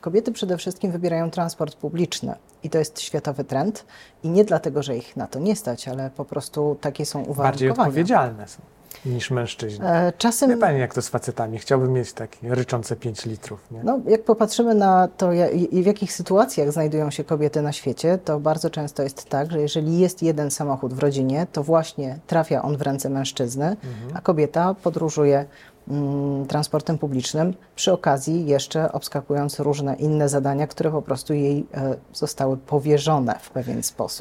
Kobiety przede wszystkim wybierają transport publiczny i to jest światowy trend. I nie dlatego, że ich na to nie stać, ale po prostu takie są Bardziej uwarunkowania. odpowiedzialne są niż mężczyźni. E, Wie Czasem pani, jak to z facetami? Chciałbym mieć takie ryczące 5 litrów, nie? No, jak popatrzymy na to, i w jakich sytuacjach znajdują się kobiety na świecie, to bardzo często jest tak, że jeżeli jest jeden samochód w rodzinie, to właśnie trafia on w ręce mężczyzny, a kobieta podróżuje transportem publicznym, przy okazji jeszcze obskakując różne inne zadania, które po prostu jej e, zostały powierzone w pewien sposób.